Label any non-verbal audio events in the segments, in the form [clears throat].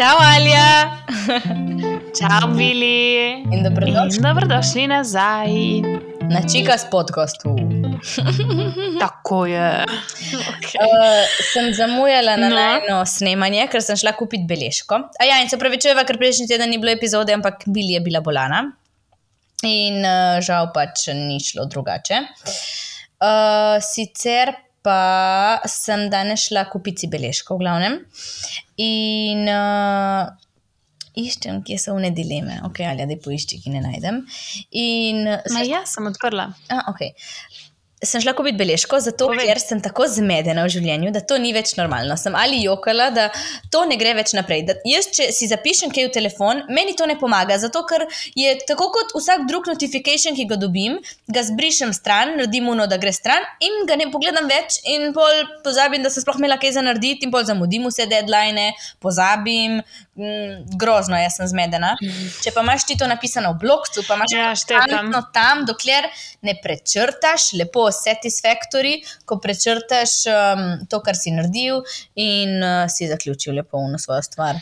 Čau, Alja. Čau, Bili. In dobrodošli. In dobrodošli nazaj. Na čikas podkastu. Tako je. Okay. Uh, sem zamujala na No. najno snemanje, ker sem šla kupiti beležko. A ja, in se pravičujem, ker prejšnji teden ni bilo epizode, ampak Bili je bila bolana. In uh, žal pač ni šlo drugače. Uh, sicer pa sem danes šla kupiti beležko, v glavnem. In uh, iščem, kje so vne dileme, ok, ali da poišči, ki ne najdem. In Ma ja, sem odprla. A, okay. Sem šla kupiti beležko, zato Povej. ker sem tako zmedena v življenju, da to ni več normalno. Sem ali jokala, da to ne gre več naprej. Da jaz, če si zapišem kaj v telefon, meni to ne pomaga, zato ker je tako kot vsak drug notifikation, ki ga dobim, ga zbrišem stran, naredim uno, da gre stran in ga ne pogledam več, in pol pozabim, da sem sploh imela kaj za narediti, in pol zamudim vse deadline, pozabim. Mm, grozno, jaz sem zmedena. Če pa imaš ti to napisano v blokcu, pa imaš Ja, štekam. konstantno tam, dokler ne prečrtaš, lepo satisfactory, ko prečrtaš um, to, kar si naredil in uh, si zaključil lepo uno svojo stvar.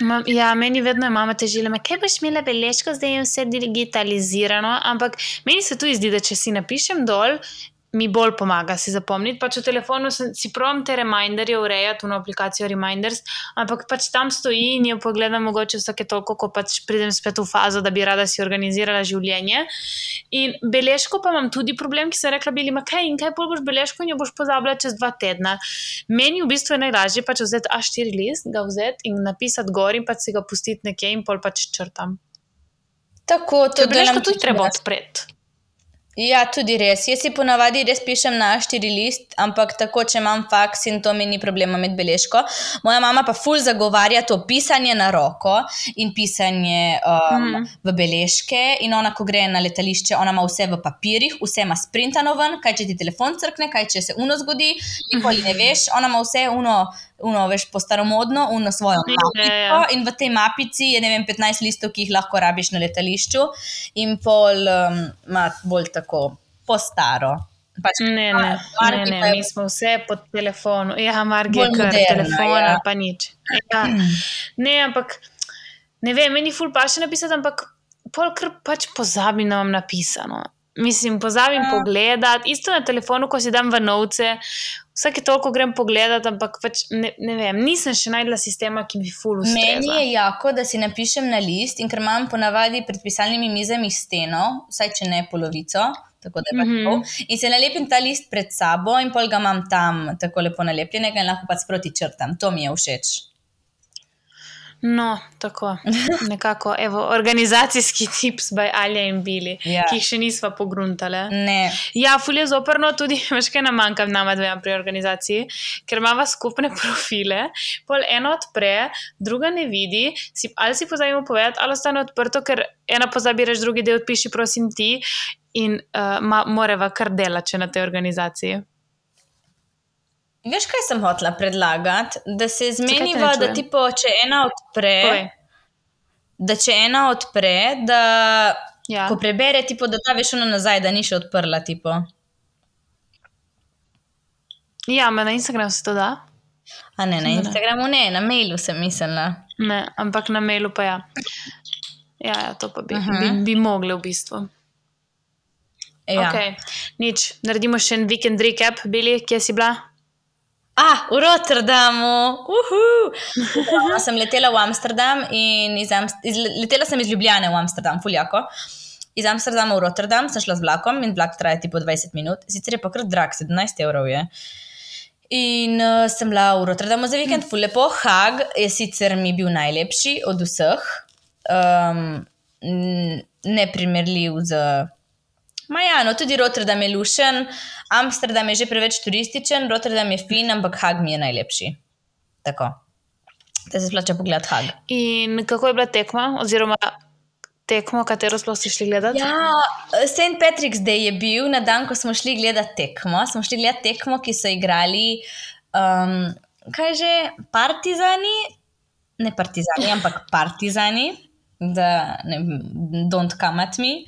Ma, ja, meni vedno je mama težila, "Ma, kaj boš imela beležko, zdaj je vse digitalizirano. Ampak meni se tudi zdi, da če si napišem dol, mi bolj pomaga si zapomniti. Pač v telefonu sem, si provam te reminderje urejati, v aplikacijo Reminders, ampak pač tam stoji in jo pogledam mogoče vsake toliko, ko pač pridem spet v fazo, da bi rada si organizirala življenje. In beležko pa imam tudi problem, ki sem rekla, bili, ma kaj in kaj boš beležko in jo boš pozabila čez dva tedna. Meni v bistvu je najlažje pač vzeti A4 list, ga vzeti in napisati gor in pač si ga pustiti nekje in pol pač črtam. Tako, to To beležko tudi treba odpreti. Ja, tudi res. Jaz si ponavadi res pišem na A4 list, ampak tako, če imam faks in to mi ni problema med beležko. Moja mama pa ful zagovarja to pisanje na roko in pisanje um, Mhm. v beležke. In ona, ko gre na letališče, ona ima vse v papirjih, vse ima sprintano ven, kaj če ti telefon crkne, kaj če se uno zgodi, nikoli ne veš. Ona ima vse uno. Uno, veš, po staromodno, uno svojo Ja, mapico, ja. in v tej mapici je ne vem, 15 listov, ki jih lahko rabiš na letališču, in pol um, ima bolj tako po staro. Pač, Ne, ne, ne, Margi ne, pa je- mi smo vse po telefonu. Ja, Margi je kar telefon, ja. pa nič. Ja. Ne, ampak ne vem, meni ful pa še napisati, ampak pol kar pač pozabim, da imam napisano. Mislim, pozabim Ja. pogledati, isto na telefonu, ko si dam v novce, vsake toliko grem pogledat, ampak pač ne, ne vem, nisem še najdla sistema, ki bi ful ustreza. Meni je jako, da si napišem na list, in ker imam ponavadi pred pisalnimi mizami steno, vsaj če ne polovico. Tako da je pač Mhm. pol. In se nalepim ta list pred sabo, in pol ga imam tam tako lepo nalepljenega, in lahko pač sproti črtam. To mi je všeč. No, tako. Nekako, evo, organizacijski [laughs] tips by Alja in Bili, Ja. ki jih še nisva pogruntale. Ne. Ja, fulje zoprno tudi, [laughs] veš, kaj nam manjka nama dvema pri organizaciji, ker imamo skupne [laughs] profile, pol eno odpre, druga ne vidi, si, ali si pozabimo povedati, ali ostane odprto, ker ena pozabi reči, drugi del piši, prosim ti, in uh, ma, moreva kar delati še na tej organizaciji. Veš, kaj sem hotela predlagati? Da se zmeniva, ne da čujem? tipo, če ena odpre, Povej. da če ena odpre, da Ja. ko prebere, tipo, da ta veš ono nazaj, da ni še odprla. Tipo. ja, ma na Instagramu se to da? A ne, na Da ne. Instagramu ne, na mailu sem mislila. Ne, ampak na mailu pa ja. Ja, ja to pa bi, uh Mhm. -huh. bi, bi mogli v bistvu. Ja. Okay. Nič, naredimo še en vikend recap, bili, kje si bila? Ah, v Rotterdamu, uhu. No, sem letela v Amsterdam in iz Amst iz, letela sem iz Ljubljane v Amsterdam, fuljako. Iz Amsterdama v Rotterdam sem šla z vlakom in vlak traja tipo 20 minut, sicer je pa kar drag, 17 evrov je. In uh, sem bila v Rotterdamu za vikend, ful lepo. Hag je sicer mi bil najlepši od vseh, um, neprimerljiv z. Ma ja, no, tudi Rotterdam je lušen, Amsterdam je že preveč turističen, Rotterdam je fin, ampak Hag mi je najlepši. Tako. Da se splača pogledati Hag. In kako je bila tekma, oziroma tekmo, katero sploh si šli gledati? Ja, St. Patrick's Day je bil na dan, ko smo šli gledati tekmo. Smo šli gledati tekmo, ki so igrali, um, kaj že, Partizani, ne Partizani, ampak Partizani, da ne, don't come at me.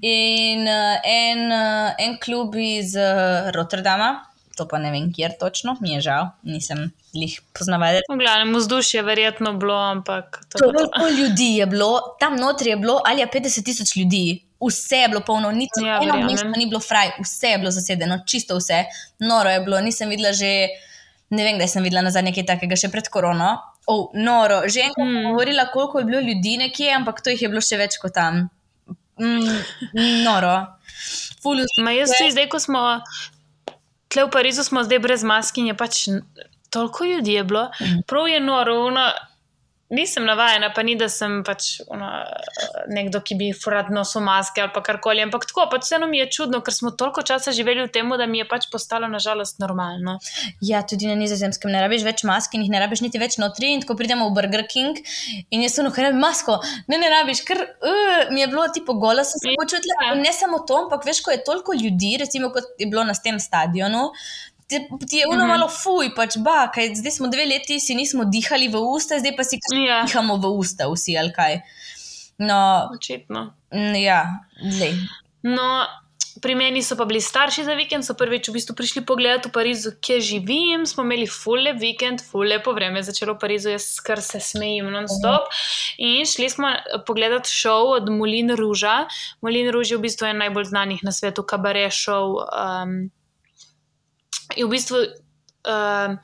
In uh, en, uh, en klub iz uh, Rotterdama, to pa ne vem, kjer točno, mi je žal, nisem jih poznavati. V glavnem, vzdušje je verjetno bilo, ampak to je to. Toliko [laughs] ljudi je bilo, tam notri je bilo ali je 50 tisoč ljudi. Vse je bilo polno, niti Ja, ja, eno mesto ni bilo fraj, vse je bilo zasedeno, čisto vse, noro je bilo, nisem videla že, ne vem, da sem videla nazaj nekaj takega še pred korono. Oh, noro, že enkrat sem Mm. govorila, koliko je bilo ljudi nekje, ampak to jih je bilo še več kot tam. Mm, noro. Ma jaz tudi zdaj, ko smo tle v Parizu, smo zdaj brez mask in je pač toliko ljudi je bilo, prav je noro. Ono, nisem navajena, pa ni, da sem pač ono, nekdo, ki bi rad nosil maske ali karkoli, ampak tako, pač vseeno mi je čudno, ker smo toliko časa živeli v tem, da mi je pač postalo nažalost normalno. Ja, tudi na nizozemskem ne rabiš več mask in jih ne rabiš niti več notri. In ko pridemo v Burger King in jaz sem kaj rabim masko, ne, ne rabiš, ker uh, mi je bilo tipo gola, sem se Ja. počutila. In ne samo to, ampak veš, ko je toliko ljudi, recimo kot je bilo na tem stadionu. Ti ti je uno Mhm. malo fuj, pač ba, kaj zdaj smo dve leti, si nismo dihali v usta, zdaj pa si kar Ja, dihamo v usta vsi ali kaj. No, očitno. mm, ja, zdaj. No, pri meni so pa bili starši za vikend, so prvič v bistvu prišli pogledat v Parizu, kje živim. Smo imeli fulle vikend, fulle po vreme, začelo v Parizu, jaz kar se smejim non-stop. In šli smo pogledat šov od Molin Ruža. Molin Ruž je v bistvu en najbolj znanih na svetu kabaret šov. Um, je v bistvu. Um,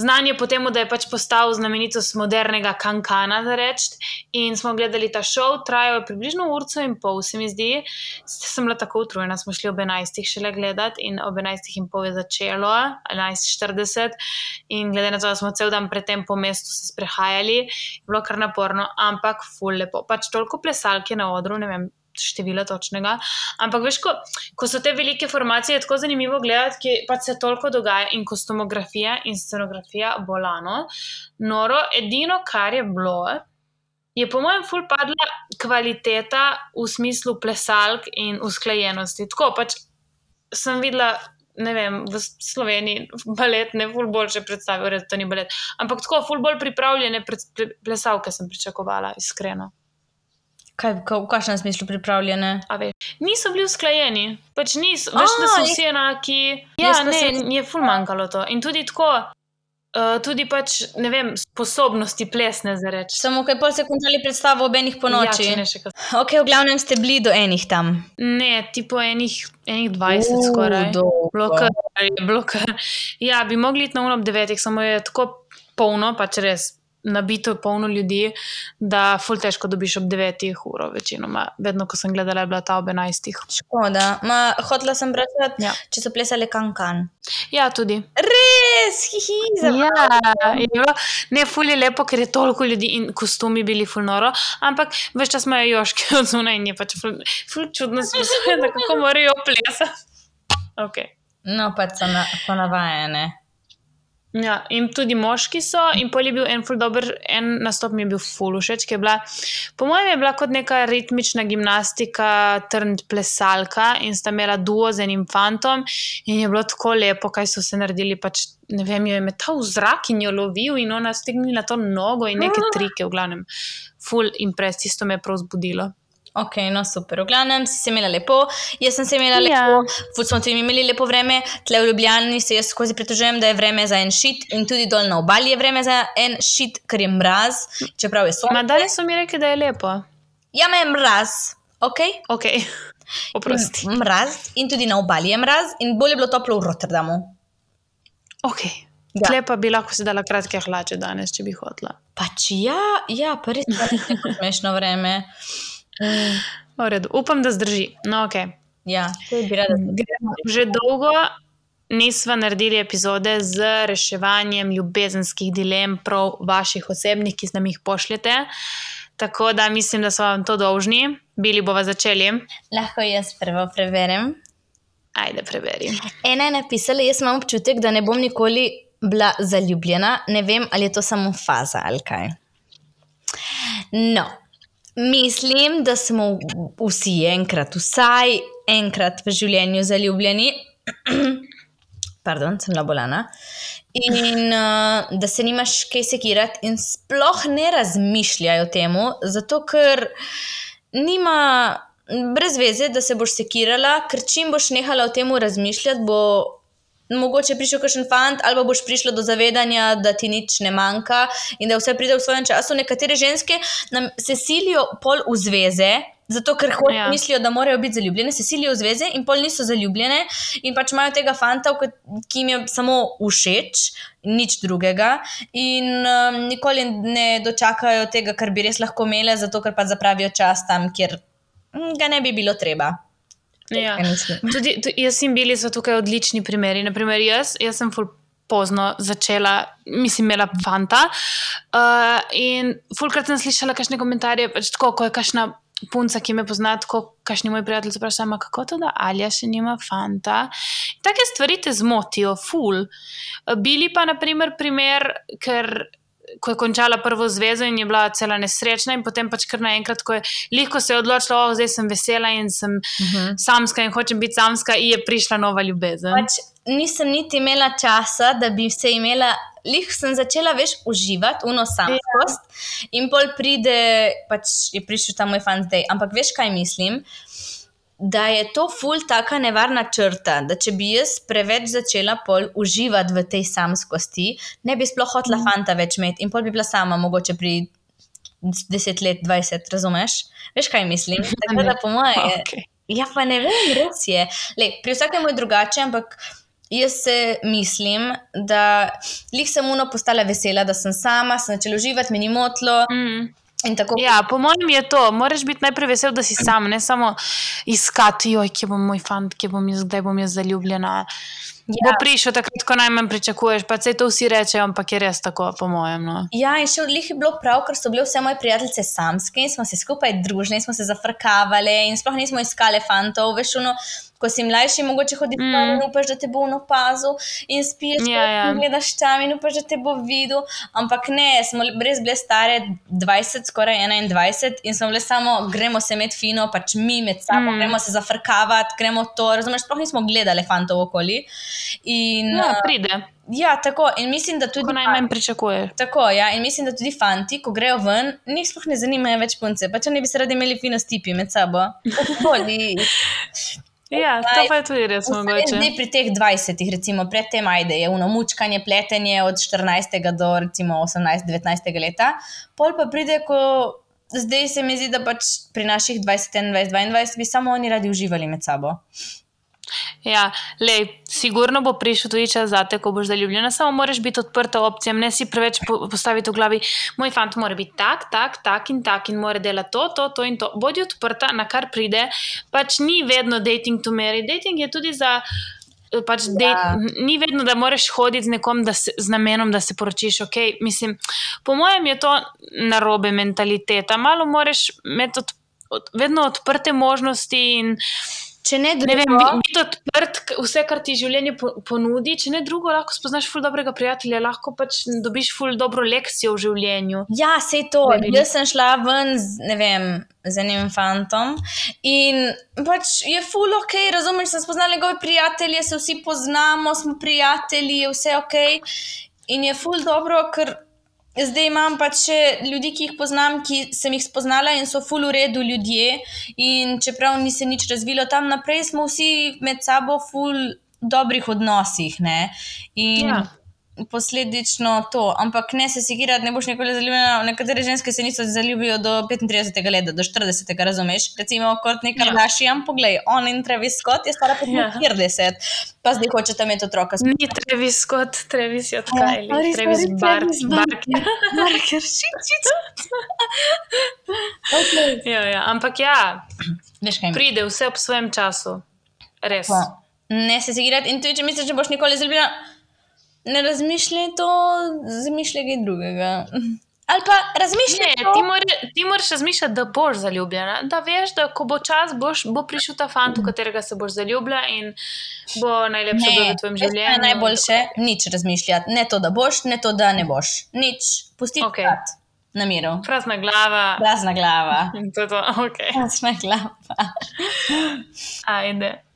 Znan je po tem, da je pač postal znamenitost modernega kankana, da rečem. In smo gledali ta šov, trajal je približno urco in pol, se mi zdi. Sem bila tako utrujena, smo šli ob 11. šele gledati in ob 11. in pol je začelo, 11.40. In glede na to, da smo cel dan predtem po mestu se sprehajali, je bilo kar naporno, ampak ful lepo. Pač toliko plesalke na odru, ne vem. Števila točnega. Ampak, veš, ko, ko so te velike formacije, je tako zanimivo gledati, ki pač se toliko dogaja in kostumografija in scenografija bolano. Noro, edino, kar je bilo, je po mojem ful padla kvaliteta v smislu plesalk in usklajenosti. Tako pač sem videla. Ne vem, v Sloveniji balet ne ful boljše predstavijo, res to ni balet. Ampak tako, ful bolj pripravljene plesalke sem pričakovala, iskreno. Kaj, ka, v kakšnem smislu pripravljene? Niso bili usklajeni, pač niso, veš, da so vsi enaki. Ja, ne, sem- je ful manjkalo to. In tudi tako, uh, tudi pač, ne vem, sposobnosti plesne za reči. Samo kaj pol se končali predstavo ob enih po noči. Ja, ne še kaj. Ok, v glavnem ste bili do enih tam. Ne, tipo enih, enih 20 uh, skoraj. dolgo. Bilo kar, je bilo kar. Ja, bi mogli iti na uno ob 9, samo je tako polno, pač res. Nabito polno ljudi, da ful težko dobiš ob 9 uro, večinoma. Vedno, ko sem gledala, je bila ta ob 11. Škoda. Ma, hotela sem vprašati, Ja. če so plesali kankan. Ja, tudi. Res, hihi, za Ja, je bilo, ne, ful je lepo, ker je toliko ljudi in kostumi bili ful noro, ampak več čas imajo joške od zunaj in je pač ful, ful čudno se mi da kako morajo plesati. Okay. No, pač so, na, so navajene. Ja, in tudi moški so, in pol je bil en ful dober, en nastop mi je bil ful všeč, ki je bila, po mojem, je bila kot neka ritmična gimnastika, trnd plesalka in sta imela duo z enim fantom in je bilo tako lepo, kaj so se naredili, pač ne vem, jo je metal v zrak in jo lovil in ona stignila to nogo in neke trike, v glavnem, ful impres, tisto me je prav zbudilo. Ok, no super. V glavnem si se imela lepo, jaz sem se imela Ja. lepo, ful smo tudi imeli lepo vreme, tle v Ljubljani se jaz skozi pritožujem, da je vreme za en šit in tudi dol na obali je vreme za en šit, ker je mraz, čeprav je sonce. Ma danes so mi rekli, da je lepo. Ja, me je mraz, ok? Ok, [laughs] oprosti. M- Mraz in tudi na obali je mraz in bolj je bilo toplo v Rotterdamu. Ok. Ja. Tle pa bi lahko si dala kratke hlače danes, če bi hotela. Pač ja, ja, pa res je neko [laughs] smešno vreme. Mm, V redu, upam, da zdrži. No, ok. ja, bi rada. Gremo. Že dolgo nismo naredili epizode z reševanjem ljubezenskih dilem, prav vaših osebnih, ki nam jih pošljete. Tako da mislim, da so vam to dolžni. Bili bomo začeli. Lahko jaz prvo preverim. Ajde, preveri. Ena je napisala, jaz imam občutek, da ne bom nikoli bila zaljubljena. Ne vem, ali je to samo faza ali kaj. No, mislim, da smo vsi enkrat, vsaj enkrat v življenju zaljubljeni. [clears throat] Pardon, sem bila bolana. In uh, da se nimaš kaj sekirati, in sploh ne razmišljaj o tem, zato ker nima brez veze, da se boš sekirala, ker čim boš nehala o tem razmišljati, bo mogoče prišel kakšen fant, ali pa boš prišla do zavedanja, da ti nič ne manjka in da vse pride v svojem času. Nekatere ženske nam se silijo pol v zveze. Zato, ker hoče, ja. mislijo, da morajo biti zaljubljene, se silijo v zveze in pol niso zaljubljene, in pač imajo tega fanta, ki jim je samo všeč, nič drugega, in um, nikoli ne dočakajo tega, kar bi res lahko imele, zato ker pa zapravijo čas tam, kjer mm, ga ne bi bilo treba. Ja. Tudi, tudi jaz in bili so tukaj odlični primeri. Naprimer, jaz, jaz sem ful pozno začela, mislim, imela fanta. Uh, in fulkrat sem slišala kakšne komentarje, pač tako, ko je kakšna punca, ki me pozna, tako kašni moj prijatelj, vprašam, kako to, da Alja še nima fanta. Take stvari te zmotijo, ful. Bili pa, naprimer, primer, ker. Ko je končala prvo zvezo in je bila cela nesrečna, in potem pač kar naenkrat, ko je lahko se je odločila, da oh, sem vesela in sem uh mhm. -huh. samska in hočem biti samska, in je prišla nova ljubezen. Pač nisem niti imela časa, da bi se imela lih sem začela več uživati v nosamskost, ja. in pol pride, pač je prišel ta moj fant zdaj. Ampak veš, kaj mislim? Da je to ful taka nevarna črta, da če bi jaz preveč začela pol uživati v tej samskosti, ne bi sploh hotla mm. fanta več imeti in pol bi bila sama, mogoče pri 10 let, 20, razumeš? Veš, kaj mislim? [laughs] Tako da po moje. Okay. Ja, pa ne vem, res je. Le, pri vsakem je drugače, ampak. Jaz se mislim, da jih sem uno postala vesela, da sem sama, sem začela uživati, mi ni motlo. Mm. Ja, po mojem je to. Moraš biti najprej vesel, da si sam, ne samo iskati, oj, kje bom moj fant, kje bom jaz, kdaj bom jaz zaljubljena. Ja. Bo prišel takrat, ko najmanj pričakuješ, pa se to vsi rečejo, ampak je res tako, po mojem. No. Ja, in še odlih je bilo prav, ker so bile vse moje prijateljice samske in smo se skupaj družili, smo se zafrkavali in sploh nismo iskali fantov, veš, no ko si mlajši, mogoče hodiš mm. in upaš, da te bo opazil in spiješ, ja, ja. in gledaš tam in upaš, da te bo videl. Ampak ne, smo res bile stare 20, skoraj 21 in smo bile samo, gremo se med fino, pač mi med sabo, mm. gremo se zafrkavati, gremo to. Razumeš, sploh nismo gledali fantov okoli. In, ja, pride. Ja, tako in mislim, da tudi. Ko najmanj pričakuješ. Tako, ja, in mislim, da tudi fanti, ko grejo ven, njih sploh ne zanimajo več punce, pa če ne bi se radi imeli fino stipi med sabo. [laughs] Ja, to pa je tudi res mogoče. Zdaj pri teh 20, recimo, predtem ajde, je uno mučkanje, pletenje od 14. do 18-19. leta, pol pa pride, ko zdaj se mi zdi, da pač pri naših 20, 21, 22 bi samo oni radi uživali med sabo. Ja, lej, sigurno bo prišel tudi čas za te, ko boš zaljubljena, samo moraš biti odprta opcijam, ne si preveč postaviti v glavi, moj fant mora biti tak, tak, tak in tak in mora delati to, to, to in to. Bodi odprta, na kar pride, pač ni vedno dating to meri. Dating je tudi za. Pač ja. dej, ni vedno, da moraš hoditi z nekom, da se, z namenom, da se poročiš. Okay? Mislim, po mojem je to narobe mentaliteta. Malo moraš imeti od, od, vedno odprte možnosti in Če ne drugo, ne vem, biti odprt, vse, kar ti življenje ponudi, če ne drugo, lahko spoznaš ful dobrega prijatelja, lahko pač dobiš ful dobro lekcijo v življenju. Ja, se je to. Jaz sem šla ven z, ne vem, z enim fantom in pač je ful ok, razumeš, sem spoznala njegove prijatelje, se vsi poznamo, smo prijatelji, je vse ok. In je ful dobro, ker. Zdaj imam pač še ljudi, ki jih poznam, ki sem jih spoznala in so ful v redu ljudje. In čeprav ni se nič razvilo tam naprej, smo vsi med sabo ful dobrih odnosih. In ja posledično to. Ampak ne se sigirati, ne boš nikoli zaljubljena. Nekatere ženske se niso zaljubile do 35 let, do 40, razumeš? Recimo, kot neka ja. Dašijam, poglej, on in Travis Scott je stara 45, ja. pa zdaj hočete imeti otroka. Ni Travis Scott, Travis je odkaj. Ja, Travis Barker. Barker, šit, šit. [laughs] ja, ja. Ampak ja, pride vse ob svojem času. Res. Pa. Ne se sigirati in tudi, če misliš, da boš nikoli zaljubljena ne razmišljaj to, zamišljaj kaj drugega. Ali pa razmišljaj. Ne, ti, more, ti moraš razmišljati, da boš zaljubljena. Da veš, da ko bo čas, boš, bo prišel ta fant, v katerega se boš zaljubila in bo najlepše v tvojem življenju. Ne, najboljše, nič razmišljati. Ne to, da boš, ne to, da ne boš. Nič, pusti okay. krat. Na miru. Prazna glava. Prazna glava. [laughs] to je to, ok. Prazna glava. Ajde.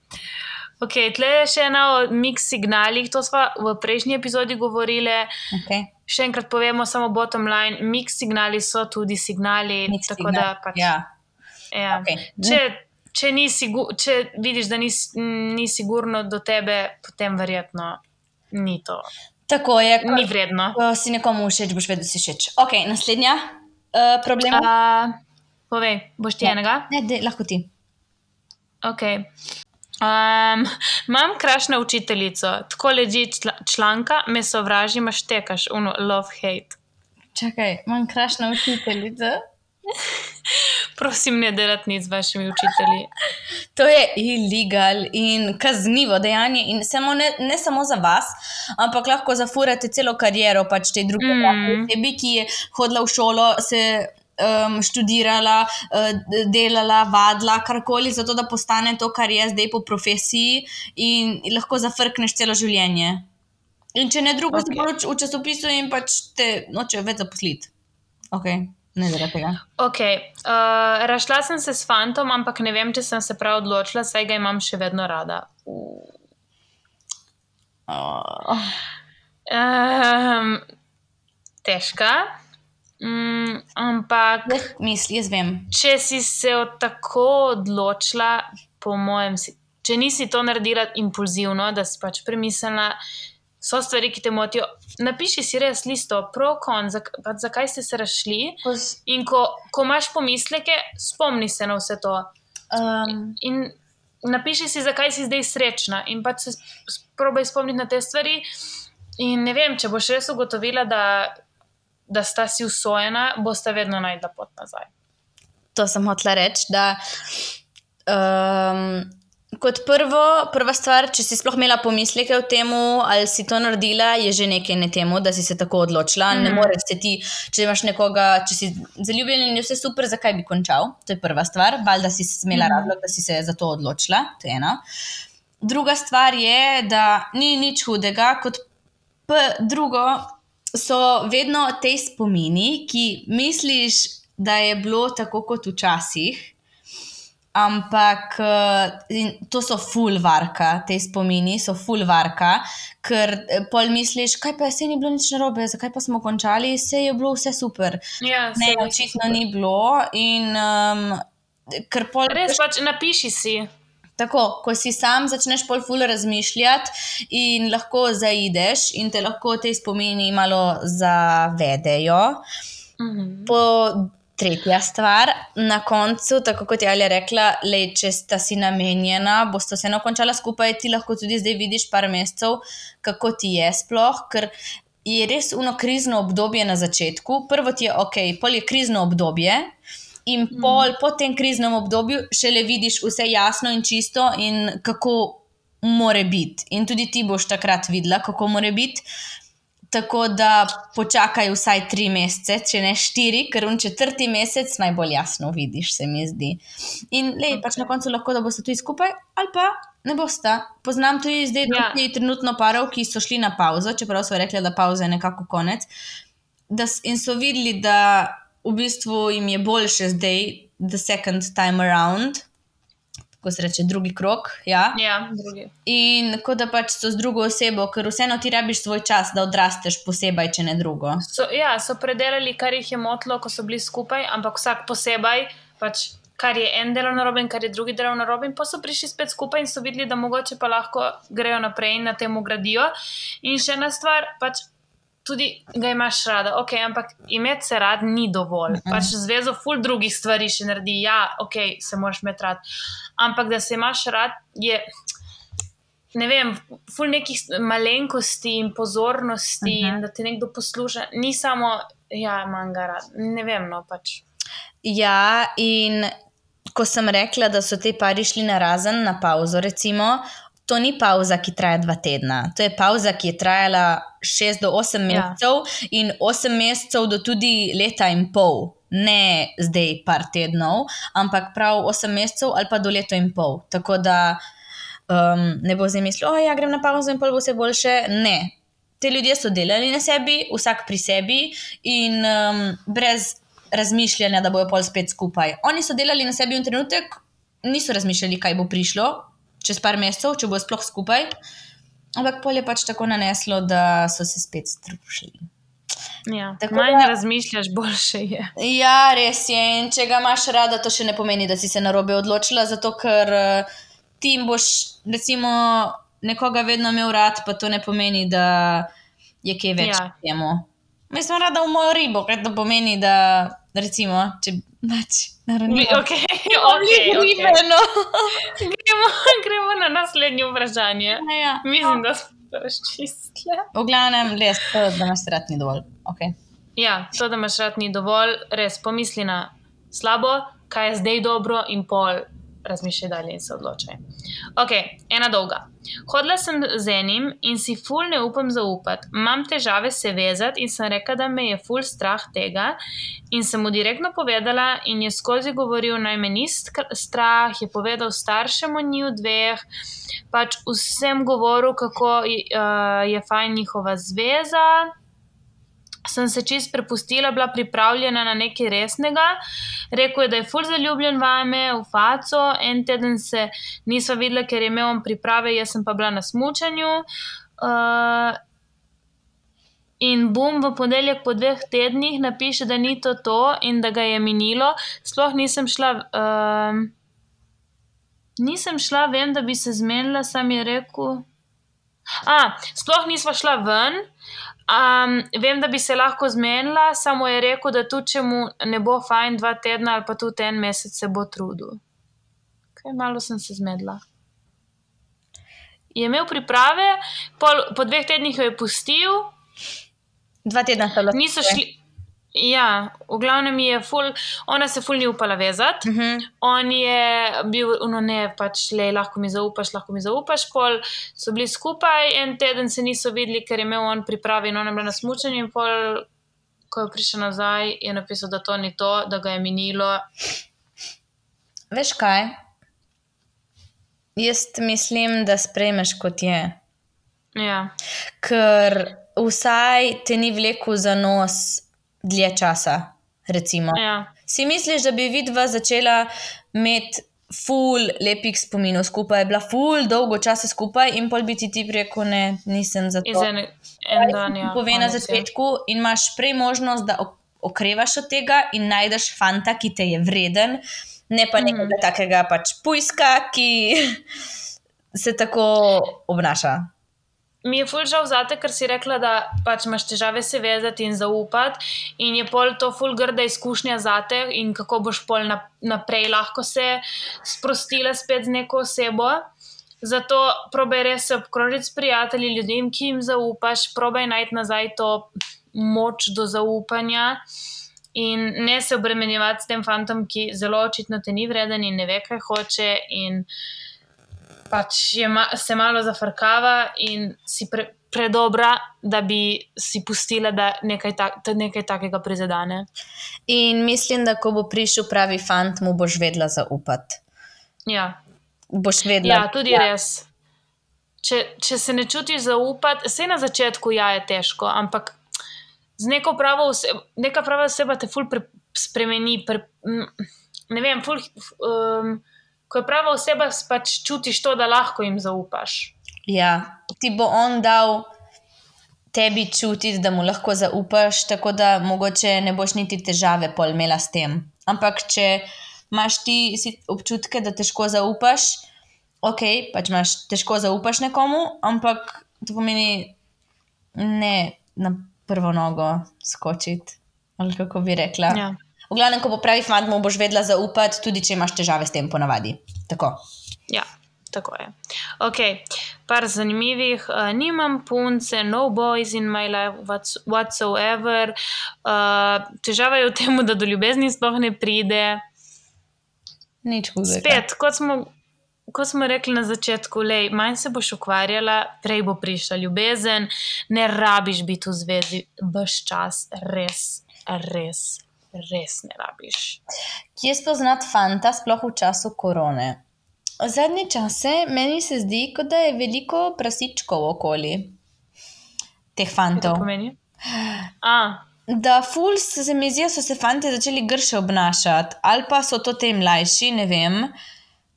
Ok, tle je še ena od mix signalih, to smo v prejšnji epizodi govorili. Okay. Še enkrat povemo, samo bottom line, mix signali so tudi signali. Mix tako signal. da pač. Ja. Ja. Okay. Če če, ni sigu, če vidiš, da ni, ni sigurno do tebe, potem verjetno ni to. Tako je, ko, Ni vredno. ko si nekomu všeč, boš vedel, da si všeč. Ok, naslednja uh, problem. Uh, povej, boš ti Ja. enega? Ne, dej, lahko ti. Ok. Um, imam krašno učiteljico, tako leži čla, članka, me sovraži, imaš tekaš, uno, love, hate. Čakaj, imam krašno učiteljico. [laughs] Prosim, ne delati nič z vašimi učitelji. [laughs] To je ilegal in kaznivo dejanje, in samo ne, ne samo za vas, ampak lahko zafurate celo kariero, pač te druge mm. osebi, ki je hodila v šolo, se um, študirala, uh, delala, vadila, karkoli, zato da postane to, kar je zdaj po profesiji, in lahko zafrkneš celo življenje. In če ne drugo, okay. si bolj v časopisu in pač te noče več zaposliti. Ok, ne zaradi tega. Ok, uh, rašla sem se s fantom, ampak ne vem, če sem se prav odločila, saj ga imam še vedno rada. Oh. Um, težka. Mm, ampak, Jaz misli, jaz vem. če si se tako odločila, po mojem, si, če nisi to naredila impulzivno, da si pač premislila, so stvari, ki te motijo. Napiši si res listo, pro, kon, zak, pač zakaj ste se rašli. In ko, ko imaš pomisleke, spomni se na vse to. Um, In napiši si, zakaj si zdaj srečna, in pač se probi spomniti na te stvari. In ne vem, če boš res ugotovila, da, da sta si usvojena, boste vedno najdla pot nazaj. to sem hotela reči. Da, um, kot prvo, prva stvar, če si sploh imela pomisleke o tem, ali si to naredila, je že nekaj na tem, da si se tako odločila. Mm. Ne Mhm. moreš se ti, če imaš nekoga, če si zaljubljen in je vse super, zakaj bi končal. To je prva stvar. Valjda si imela Mhm. razlog, da si se za to odločila. To je ena. Druga stvar je, da ni nič hudega, kot drugo, so vedno te spomini, ki misliš, da je bilo tako kot včasih, ampak eh, to so full varka, te spomini so full varka, ker eh, pol misliš, kaj pa se ni bilo nič narobe, zakaj pa smo končali, se je bilo vse super. Ja, Ne, očitno ni bilo in um, pol. Res pač napiši si. Tako, ko si sam začneš pol ful razmišljati in lahko zaideš in te lahko te spomini malo zavedejo. Mhm. Po tretja stvar, na koncu, tako kot je Alja rekla, lej, če sta si namenjena, boste vseeno končala skupaj, ti lahko tudi zdaj vidiš par mesecev, kako ti je sploh, ker je res uno krizno obdobje na začetku. Prvo ti je ok, pol je krizno obdobje. In pol po tem kriznem obdobju šele vidiš vse jasno in čisto, in kako more biti. In tudi ti boš takrat videla, kako more biti. Tako da počakaj vsaj tri mesece, če ne štiri, ker v četrti mesec najbolj jasno vidiš, se mi zdi. In le, okay. pač na koncu lahko, da boste tudi skupaj, ali pa ne boste. Poznam tudi zdaj Ja. tudi trenutno parov, ki so šli na pauzo, čeprav so rekli, da pauza je nekako konec. Da, in so videli, da v bistvu jim je boljše zdaj, the second time around, ko se reče drugi krok. Ja. Ja, drugi. In kot da pač so z drugo osebo, ker vseeno ti rabiš svoj čas, da odrasteš posebej, če ne drugo. So, ja, so predelali, kar jih je motilo, ko so bili skupaj, ampak vsak posebej, pač, kar je en delal narobe in kar je drugi delal narobe, in pa so prišli spet skupaj in so videli, da mogoče pa lahko grejo naprej in na tem gradijo. In še ena stvar, pač. Tudi ga imaš rada, ok, ampak imeti se rad ni dovolj. Pač zvezo ful drugih stvari še naredi, ja, ok, se moraš imeti rad. Ampak da se imaš rad, je ne vem, ful nekih st- malenkosti in pozornosti, uh Mhm. -huh. in da te nekdo posluša, ni samo, ja, imam ga rad. Ne vem, no pač. Ja, in ko sem rekla, da so te pari šli na razen, na pauzo, recimo, to ni pauza, ki traja dva tedna. To je pauza, ki je trajala šest do osem Ja. mesecev in osem mesecev do tudi leta in pol. Ne zdaj par tednov, ampak prav osem mesecev ali pa do leta in pol. Tako da um, ne bo zdaj mislil, da ja, grem na pauzo in pol bo vse boljše. Ne. Te ljudje so delali na sebi, vsak pri sebi in um, brez razmišljanja, da bojo pol spet skupaj. Oni so delali na sebi v trenutek, niso razmišljali, kaj bo prišlo čez par mesecev, če bo sploh skupaj. Ampak pol je pač tako naneslo, da so se spet združili. Ja. Tako Manj da- razmišljaš, boljše je. Ja, res je. In če ga imaš rada, to še ne pomeni, da si se narobe odločila, zato ker eh, ti boš, recimo, nekoga vedno imel rad, pa to ne pomeni, da je kaj več Ja. temu. Mislim, rada v mojo ribo, kaj to pomeni, da recimo, če pač naravni. Okay, okay, okay. Gremo, gremo na naslednje vprašanje. ja. Mislim, da smo to razčistili. V glavnem, res, to, da imaš rad ni dovolj. Okay. Ja, to, da imaš rad, ni dovolj, res pomisli na slabo, kaj je zdaj dobro, in pol razmišljaj dalje in se odločaj. Ok, ena dolga. Hodila sem z enim in si ful ne upam zaupati. Imam težave se vezati in sem rekla, da me je ful strah tega. In sem mu direktno povedala, in je skozi govoril, naj me ni strah, je povedal staršem o njiju dveh, pač vsem govoril, kako je, uh, je fajn njihova zveza sem se čist prepustila, bila pripravljena na nekaj resnega. Rekel je, da je ful zaljubljen vame, v faco, en teden se nisva videla, ker je imel on priprave, jaz pa bila na smučanju. Uh, in bom v ponedeljek po dveh tednih napiše, da ni to to in da ga je minilo. Sploh nisem šla. Um, Nisem šla, vem, da bi se zmenila, sam je rekel. A, sploh nisva šla ven, um, vem, da bi se lahko zmenila, samo je rekel, da tudi če mu ne bo fajn dva tedna ali pa tudi en mesec, se bo trudil. Kaj malo sem se zmedla. Je imel priprave, pol, po dveh tednih jo je pustil, Dva tedna sta bila. niso šli. Ja, v glavnem je ful, ona se ful ni upala vezati. Uh -huh. On je bil, no ne, pač le, lahko mi zaupaš, lahko mi zaupaš. Pol so bili skupaj, en teden se niso videli, ker je imel on pripravi in ona bila na smučanju. In pol, ko je prišel nazaj, je napisal, da to ni to, da ga je minilo. Veš kaj? Jaz mislim, da sprejmeš kot je. Ja, Ker vsaj te ni vlekel za nos dlje časa. Recimo. ja, Si misliš, da bi vidva začela imeti ful lepih spominov skupaj, bila ful dolgo časa skupaj in pol bi ti ti rekel, ne, nisem za to. ene, en dan. Ja, Pove na je. začetku in imaš prej možnost, da ok- okrevaš od tega in najdeš fanta, ki te je vreden, ne pa nekega Mhm. takega pač pujska, ki [laughs] se tako obnaša. Mi je ful žal zate, ker si rekla, da pač imaš težave se vezati in zaupati, in je pol to ful grda izkušnja zate, in kako boš pol nap- naprej lahko se sprostila spet z neko osebo. Zato probaj res se obkrožiti s prijatelji, ljudem, ki jim zaupaš, probaj najti nazaj to moč do zaupanja. In ne se obremenjevati s tem fantom, ki zelo očitno te ni vreden in ne ve, kaj hoče, in pač je ma, se malo zafrkava in si pre, predobra, da bi si pustila, da nekaj, ta, da nekaj takega prizadene. In mislim, da ko bo prišel pravi fant, mu boš vedela zaupati. Ja, Boš vedela. ja tudi ja. res. Če, če se ne čutiš zaupati, vse na začetku ja, je težko, ampak z neko pravo osebo, neka prava oseba te ful pre, spremeni. Pre, m, ne vem, ful, um, ko je prava oseba, pač čutiš to, da lahko jim zaupaš. Ja, ti bo on dal tebi čutiti, da mu lahko zaupaš, tako da mogoče ne boš niti težave pol imela s tem. Ampak če imaš ti občutke, da težko zaupaš, ok, pač imaš težko zaupaš nekomu, ampak to pomeni ne na prvo nogo skočiti. Ali kako bi rekla. Ja. V glavnem, ko bo pravi fant, mu boš vedela zaupati, tudi če imaš težave s tem, ponavadi. Tako. Ja, tako je. Ok, par zanimivih. Uh, nimam punce, no boys in my life whats- whatsoever. Uh, težava je v tem, da do ljubezni sploh ne pride. Nič hudega. Spet, kot smo, kot smo rekli na začetku, lej, manj se boš ukvarjala, prej bo prišla ljubezen, ne rabiš biti v zvezi vse čas, res, res, res ne rabiš. Kje spoznati fanta, sploh v času korone? Zadnje čase meni se zdi, kot da je veliko prasičkov okoli teh Kaj to fantov. pomeni? A, Da, ful se mi zdi, so se fanti začeli grše obnašati, ali pa so to te mlajši, ne vem.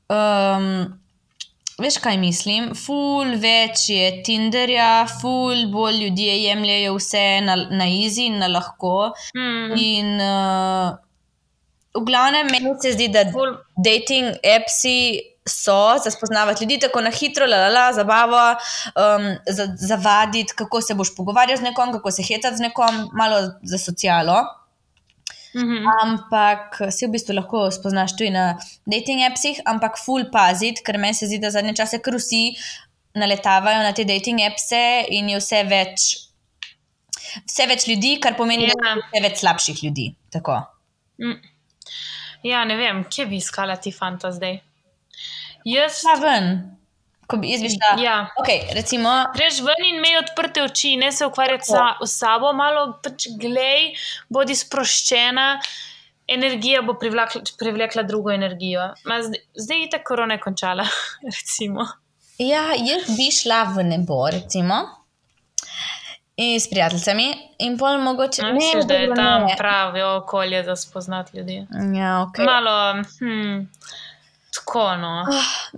Um, veš kaj mislim, ful več je Tinderja, ful bolj ljudje jemljajo vse na, na easy in na lahko. Mm. In uh, v glavnem meni se zdi, da Ful. dating appsi so za spoznavati ljudi tako na hitro, la la la, zabavo, um, za, zavaditi, kako se boš pogovarjal z nekom, kako se hecati z nekom, malo za socialo. Mhm. Ampak si v bistvu lahko spoznaš tudi na dating appsih, ampak full paziti, ker meni se zdi, da zadnje čase kar vsi naletavajo na te dating appse in je vse več, vse več ljudi, kar pomeni, Ja. da je vse več slabših ljudi. Tako. Mm. Ja, ne vem, kje bi iskala ti fanta zdaj. Jaz, Šla ven, ko bi jaz šla. ja, Ok, recimo, greš ven in imej odprte oči, ne se ukvarjati sa, s sabo, malo pač glej, bodi sproščena. Energija bo privlekla, privlekla drugo energijo. Ma zdaj, zdaj je ta korona končala, [laughs] recimo. ja, jaz bi šla v nebo, recimo. In s prijateljicami, in pol mogoče No, Misliš, da je tam ne. pravi okolje za spoznati ljudi. Ja, okay. Malo, hm, tako no.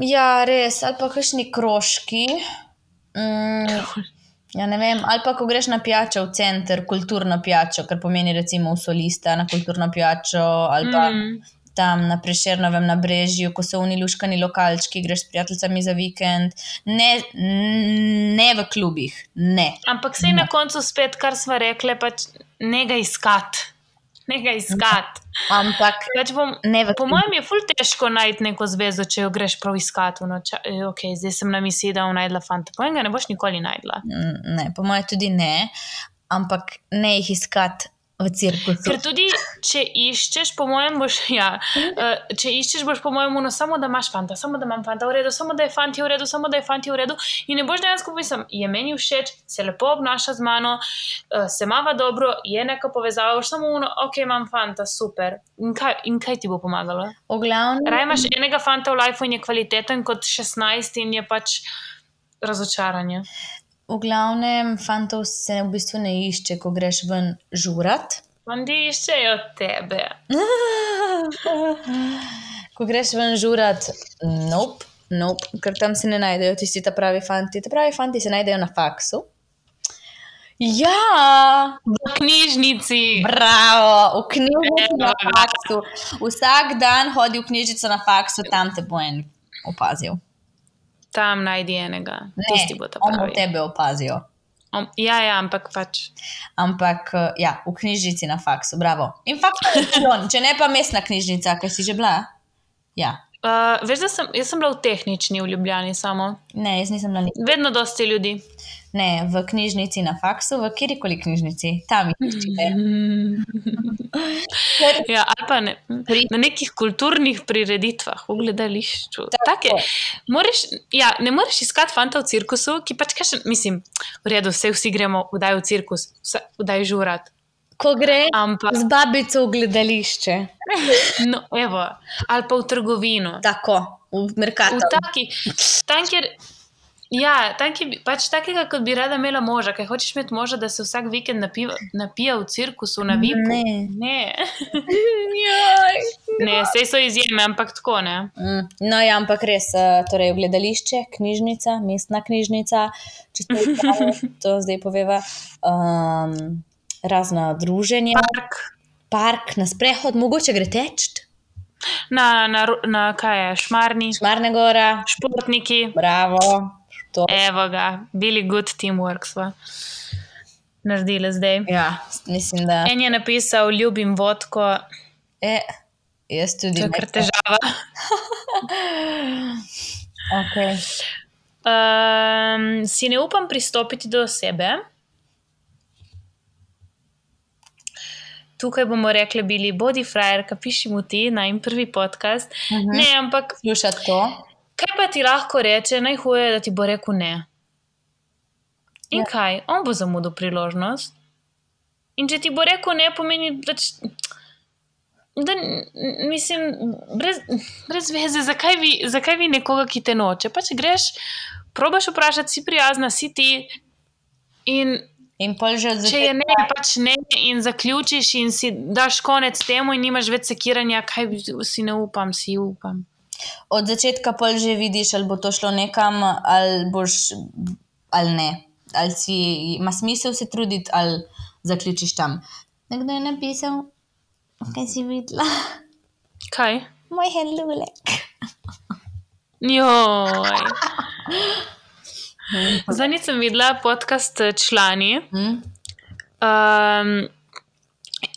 Ja, res, ali pa kakšni krožki. Mm, ja, ne vem, ali pa ko greš na pijačo v center, kulturno pijačo, kar pomeni recimo v solista na kulturno pijačo, ali pa mm. Tam na Prešernovem na Brežju, ko so uniluškani lokalčki, greš s prijateljicami za vikend. Ne, ne v klubih, ne. Ampak sej na koncu spet, kar smo rekli, pač ne ga iskati. Ne ga iskati. Ampak Pač bom, ne po mojem je ful težko najti neko zvezo, če jo greš prav iskati. No, ča, eh, okay, zdaj sem na misiji, da bom najdla fanta. Po enega ne boš nikoli najdla. Mm, Ne, po mojem tudi ne, ampak ne jih iskati v cirkusu. Ker tudi, če iščeš, po mojem, boš, [laughs] ja, eh, če iščeš, boš, po mojem, no, samo da imaš fanta, samo da imam fanta v redu, samo da je fant je v redu, samo da je fant je v redu. In ne boš dejansko mislim, je meni všeč, se lepo obnaša z mano, eh, se mava dobro, je neka povezava, boš samo uno, ok, imam fanta, super. In kaj, in kaj ti bo pomagalo? V glavnem, Raj imaš enega fanta v lifeu in je kvaliteten kot 16 in je pač razočaranje. V glavnem, fantov se v bistvu ne išče, ko greš ven žurat. Fandi iščejo tebe. [laughs] Ko greš ven žurat, nope, nope, ker tam se ne najdejo tisti ta pravi fanti. Ti pravi fanti se najdejo na faksu. Ja, V knjižnici. bravo, v knjižnici na Evo ga. faksu. Vsak dan hodi v knjižnico na faksu, tam te bo en opazil. Tam najdi enega. Ne, Tisti bo ta on bo pravi. tebe opazijo. Om, ja, ja, ampak pač. Ampak eh, ja, v knjižnici na faksu, bravo. In fakt je člon, če ne pa mestna knjižnica, kaj si že bila? Ja, Uh, veš, da sem, jaz sem bila v tehnični v Ljubljani samo. ne, jaz nisem na nič. Vedno dosti ljudi. Ne, v knjižnici na faksu, v kjerkoli knjižnici, tam jih iščite. [laughs] Ja, ali pa ne, Pri- na nekih kulturnih prireditvah, v gledališču. Tako. Take, moraš, ja, ne moreš iskati fanta v cirkusu, ki pač kaže, mislim, v redu, vse vsi gremo kdaj v cirkus, vse- kdaj žurat. Ko gre Ampak, z babico v gledališče, no, evo, ali pa v trgovino. tako, v Merkatu. V taki, tam, kjer. Ja, tam, ki bi, pač takega, kot bi rada imela moža, kaj hočeš imeti moža, da se vsak vikend napija, napija v cirkusu, na vipu. Ne. ne. [laughs] Jaj. ne sej so izjeme, ampak tako ne. Mm, No, ja, ampak res, eh, torej gledališče, knjižnica, mestna knjižnica, če ste iskali, [laughs] to zdaj poveva, um, razna druženja, Park, park na sprehod, mogoče gre teč, na, na, na kaj je, šmarni, Šmarne gora, športniki, bravo. To, evo ga, bili good teamwork sva naredili zdaj. ja, mislim, da. En je napisal, ljubim vodko, E, jaz tudi. to je kar težava. [laughs] Okay. Um, si ne upam pristopiti do osebe. Tukaj bomo rekli, bili bodi frajerka, piši mu ti na in prvi podcast. Uh Mhm. -huh. Ne, ampak Slušati to. Kaj pa ti lahko reče, najhuje je, da ti bo rekel ne. In Ja. kaj, on bo zamudil priložnost. In če ti bo rekel ne, pomeni, da, da mislim, brez, brez veze, zakaj vi, zakaj vi nekoga, ki te noče. Pač greš, probaš vprašati, si prijazna, si ti. In In pol že od če je ne, pač ne, in zaključiš, in si daš konec temu, in nimaš več sekiranja, kaj si ne upam, si upam. Od začetka pol že vidiš, ali bo to šlo nekam, ali boš, ali ne. Ali si ima smisel se truditi, ali zaključiš tam. Nekdo je napisal, kaj si videla, Kaj? moj helulek. Joj. [laughs] Zadnjič sem videla podcast eh, Člani. Hm? Um,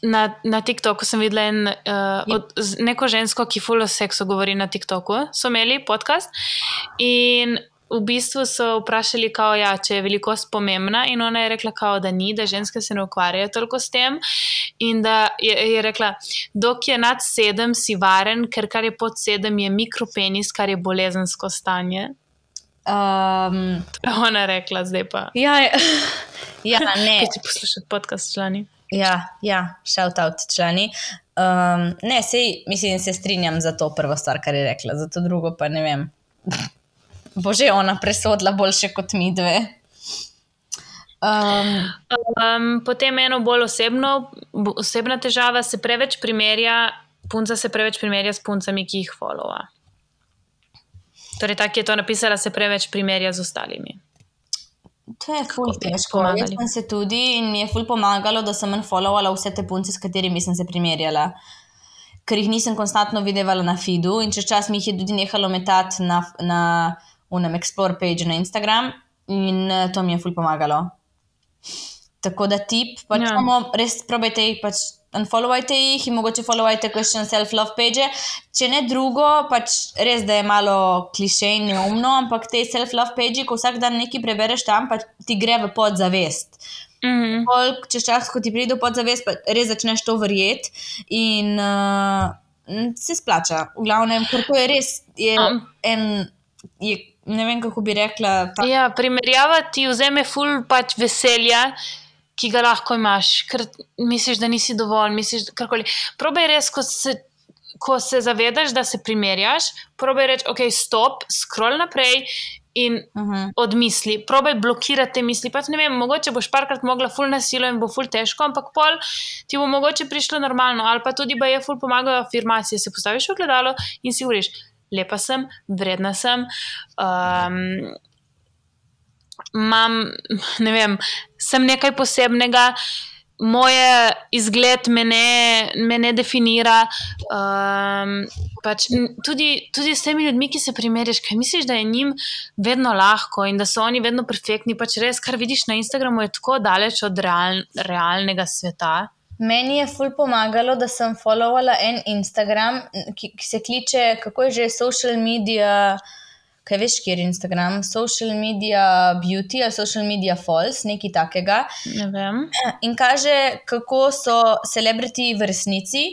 na, na TikToku sem videla en, uh, od, neko žensko, ki fulo seksu govori na TikToku. So imeli podcast in v bistvu so vprašali, kao, ja, če je velikost pomembna, in ona je rekla, kao, da ni, da ženske se ne ukvarjajo toliko s tem. In da je, je rekla, dok je nad sedem, si varen, ker kar je pod sedem, je mikropenis, kar je bolezensko stanje. Um, To je ona rekla, zdaj pa. ja, [laughs] ja, ne. Kaj ti poslušati podcast člani? Ja, ja, shout out člani. Um, ne, sej, mislim, se strinjam za to prvo stvar, kar je rekla, za to drugo pa ne vem. Bo že ona presodila boljše kot mi dve. Um, Um, potem eno bolj osebno, osebna težava se preveč primerja, punca se preveč primerja s puncami, ki jih followa. Torej, tako je to napisala, se preveč primerja z ostalimi. To je ful težko. Jaz sem se tudi in mi je ful pomagalo, da sem unfollowala vse te punce, s katerimi sem se primerjala. Ker jih nisem konstantno videvala na feedu in čez čas mi jih je tudi nehalo metati na, na unem explore page na Instagram in eh, to mi je ful pomagalo. Tako da tip, pač Ja. ja. samo res probajte jih, pač unfollowajte jih in mogoče followajte question self-love page. Če ne drugo, pač res, da je malo kliše in neumno, ampak te self-love page, ko vsak dan nekaj prebereš tam, pa ti gre v podzavest. Mhm. Pol, čez čas, ko ti pride v podzavest, pa res začneš to verjeti in uh, se splača. V glavnem, ker to je res, je Am. en, je, ne vem kako bi rekla, ta, Ja, primerjava ti vzame ful pač veselja, ki ga lahko imaš, ker misliš, da nisi dovolj, misliš, da karkoli. Probaj res, ko se, ko se zavedaš, da se primerjaš, probaj reči, ok, stop, scroll naprej. In uh -huh. odmisli, probaj blokirati te misli. Pač ne vem, mogoče boš parkrat mogla ful na silo in bo ful težko, ampak pol ti bo mogoče prišlo normalno, ali pa tudi ba je ful pomagajo afirmacije. Se postaviš v gledalo in si uriš, lepa sem, vredna sem. Um, Imam, ne vem, sem nekaj posebnega, moje izgled me ne, me ne definira. Um, pač, tudi, tudi s temi ljudmi, ki se primerjaš, kaj misliš, da je njim vedno lahko in da so oni vedno perfektni. Pač res, kar vidiš na Instagramu, je tako daleč od real, realnega sveta. Meni je ful pomagalo, da sem followala en Instagram, ki, ki se kliče, kako je že social media. Kaj veš, kje je Instagram? Social media beauty ali social media false, nekaj takega. Ne vem. In kaže, kako so celebriti v resnici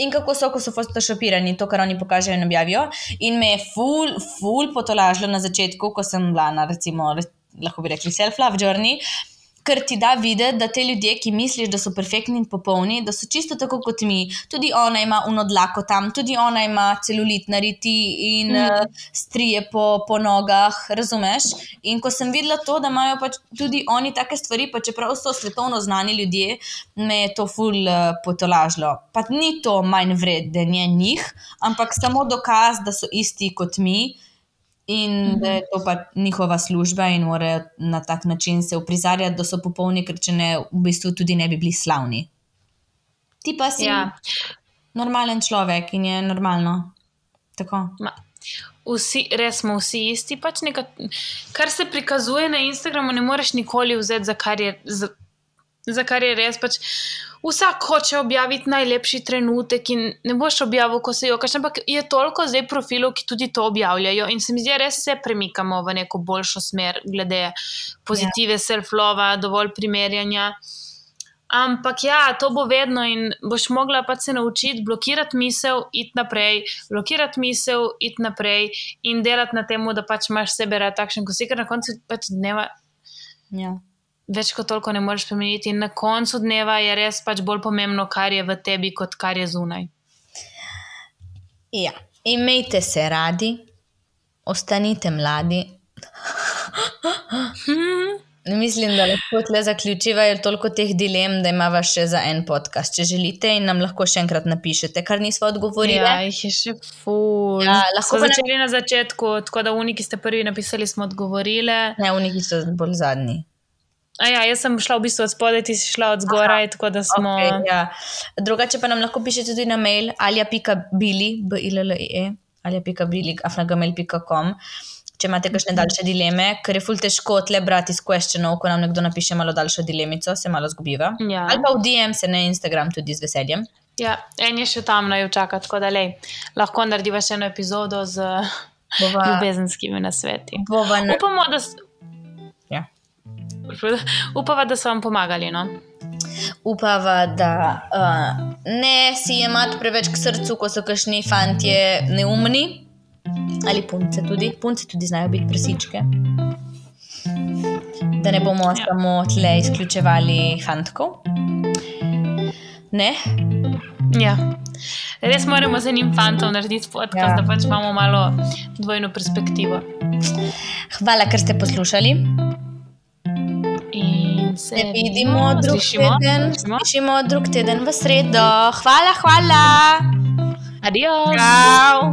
in kako so, ko so photoshopirani, to, kar oni pokažejo in objavijo. In me je ful, ful potolažilo na začetku, ko sem bila na, recimo, re- lahko bi rekli, self-love journey. Ker ti da videti, da te ljudje, ki misliš, da so perfektni in popolni, da so čisto tako kot mi. Tudi ona ima unodlako tam, tudi ona ima celulit nariti in Mhm. mm. uh, strije po, po nogah, razumeš? In ko sem videla to, da imajo pač tudi oni take stvari, pa čeprav so svetovno znani ljudje, me je to ful uh, potolažilo. Pa ni to manj vredenje njih, ampak samo dokaz, da so isti kot mi. In mm -hmm. da je to pač njihova služba, in morajo na tak način se uprizarjati, da so popolni, ker če ne, v bistvu tudi ne bi bili slavni. Ti pa si ja. Normalen človek in je normalno. Tako. Ma, vsi, res smo vsi isti. Pač neka, kar se prikazuje na Instagramu, ne moreš nikoli vzeti, za kar je, za, za kar je res. Pač vsak hoče objaviti najlepši trenutek in ne boš objavil, ko se jokaš. Ampak je toliko zdaj profilov, ki tudi to objavljajo in se mi zdi, res se premikamo v neko boljšo smer, glede pozitive, yeah. self-lova, dovolj primerjanja. Ampak ja, to bo vedno in boš mogla pač se naučiti blokirati misel, iti naprej, blokirati misel, iti naprej in delati na tem, da pač imaš sebe rad takšen, ko si, ker na koncu pač dneva Ja. Več kot toliko ne moreš spremeniti. In na koncu dneva je res pač bolj pomembno, kar je v tebi, kot kar je zunaj. ja. Imejte se radi, ostanite mladi. [laughs] Mislim, da lahko tle zaključiva, je toliko teh dilem, da imamo še za en podcast, če želite, in nam lahko še enkrat napišete, kar nismo odgovorili. Ja, jih je še ful. Ja, lahko Smo začeli na začetku, tako da uniki ste prvi napisali, smo odgovorili. Ne, uniki so bolj zadnji. A ja, jaz sem šla v bistvu od spodaj, ti si šla od zgoraj, tako da smo. Okay, ja. Drugače pa nam lahko pišete tudi na mail alja.bili, b-i-l-l-i-e, alja.bili, afnagmail.com. Če imate kakšne daljše dileme, ker je ful težko tle brati iz questionov, ko nam nekdo napiše malo daljšo dilemico, se malo zgubiva. Ja. Ali pa v DM se na Instagram tudi z veseljem. Ja, en je še tam naj čaka, tako da lej, lahko narediva še eno epizodo z Bova, ljubezenskimi nasveti. bova na, Upamo, da. [laughs] upava, da so vam pomagali. No? Upava, da uh, ne si jemati preveč k srcu, ko so kašni fantje neumni. Ali punce tudi, punce tudi znajo biti presičke. Da ne bomo ja. Samo tle izključevali fantkov. Ne? Ja. Res moramo z enim fantom narediti podcast, Ja. ja. da pač imamo malo dvojno perspektivo. Hvala, ker ste poslušali. Se vidimo drug slišimo. teden. Slišimo. Slišimo drug teden v sredo. Hvala, hvala. Adios. Ciao.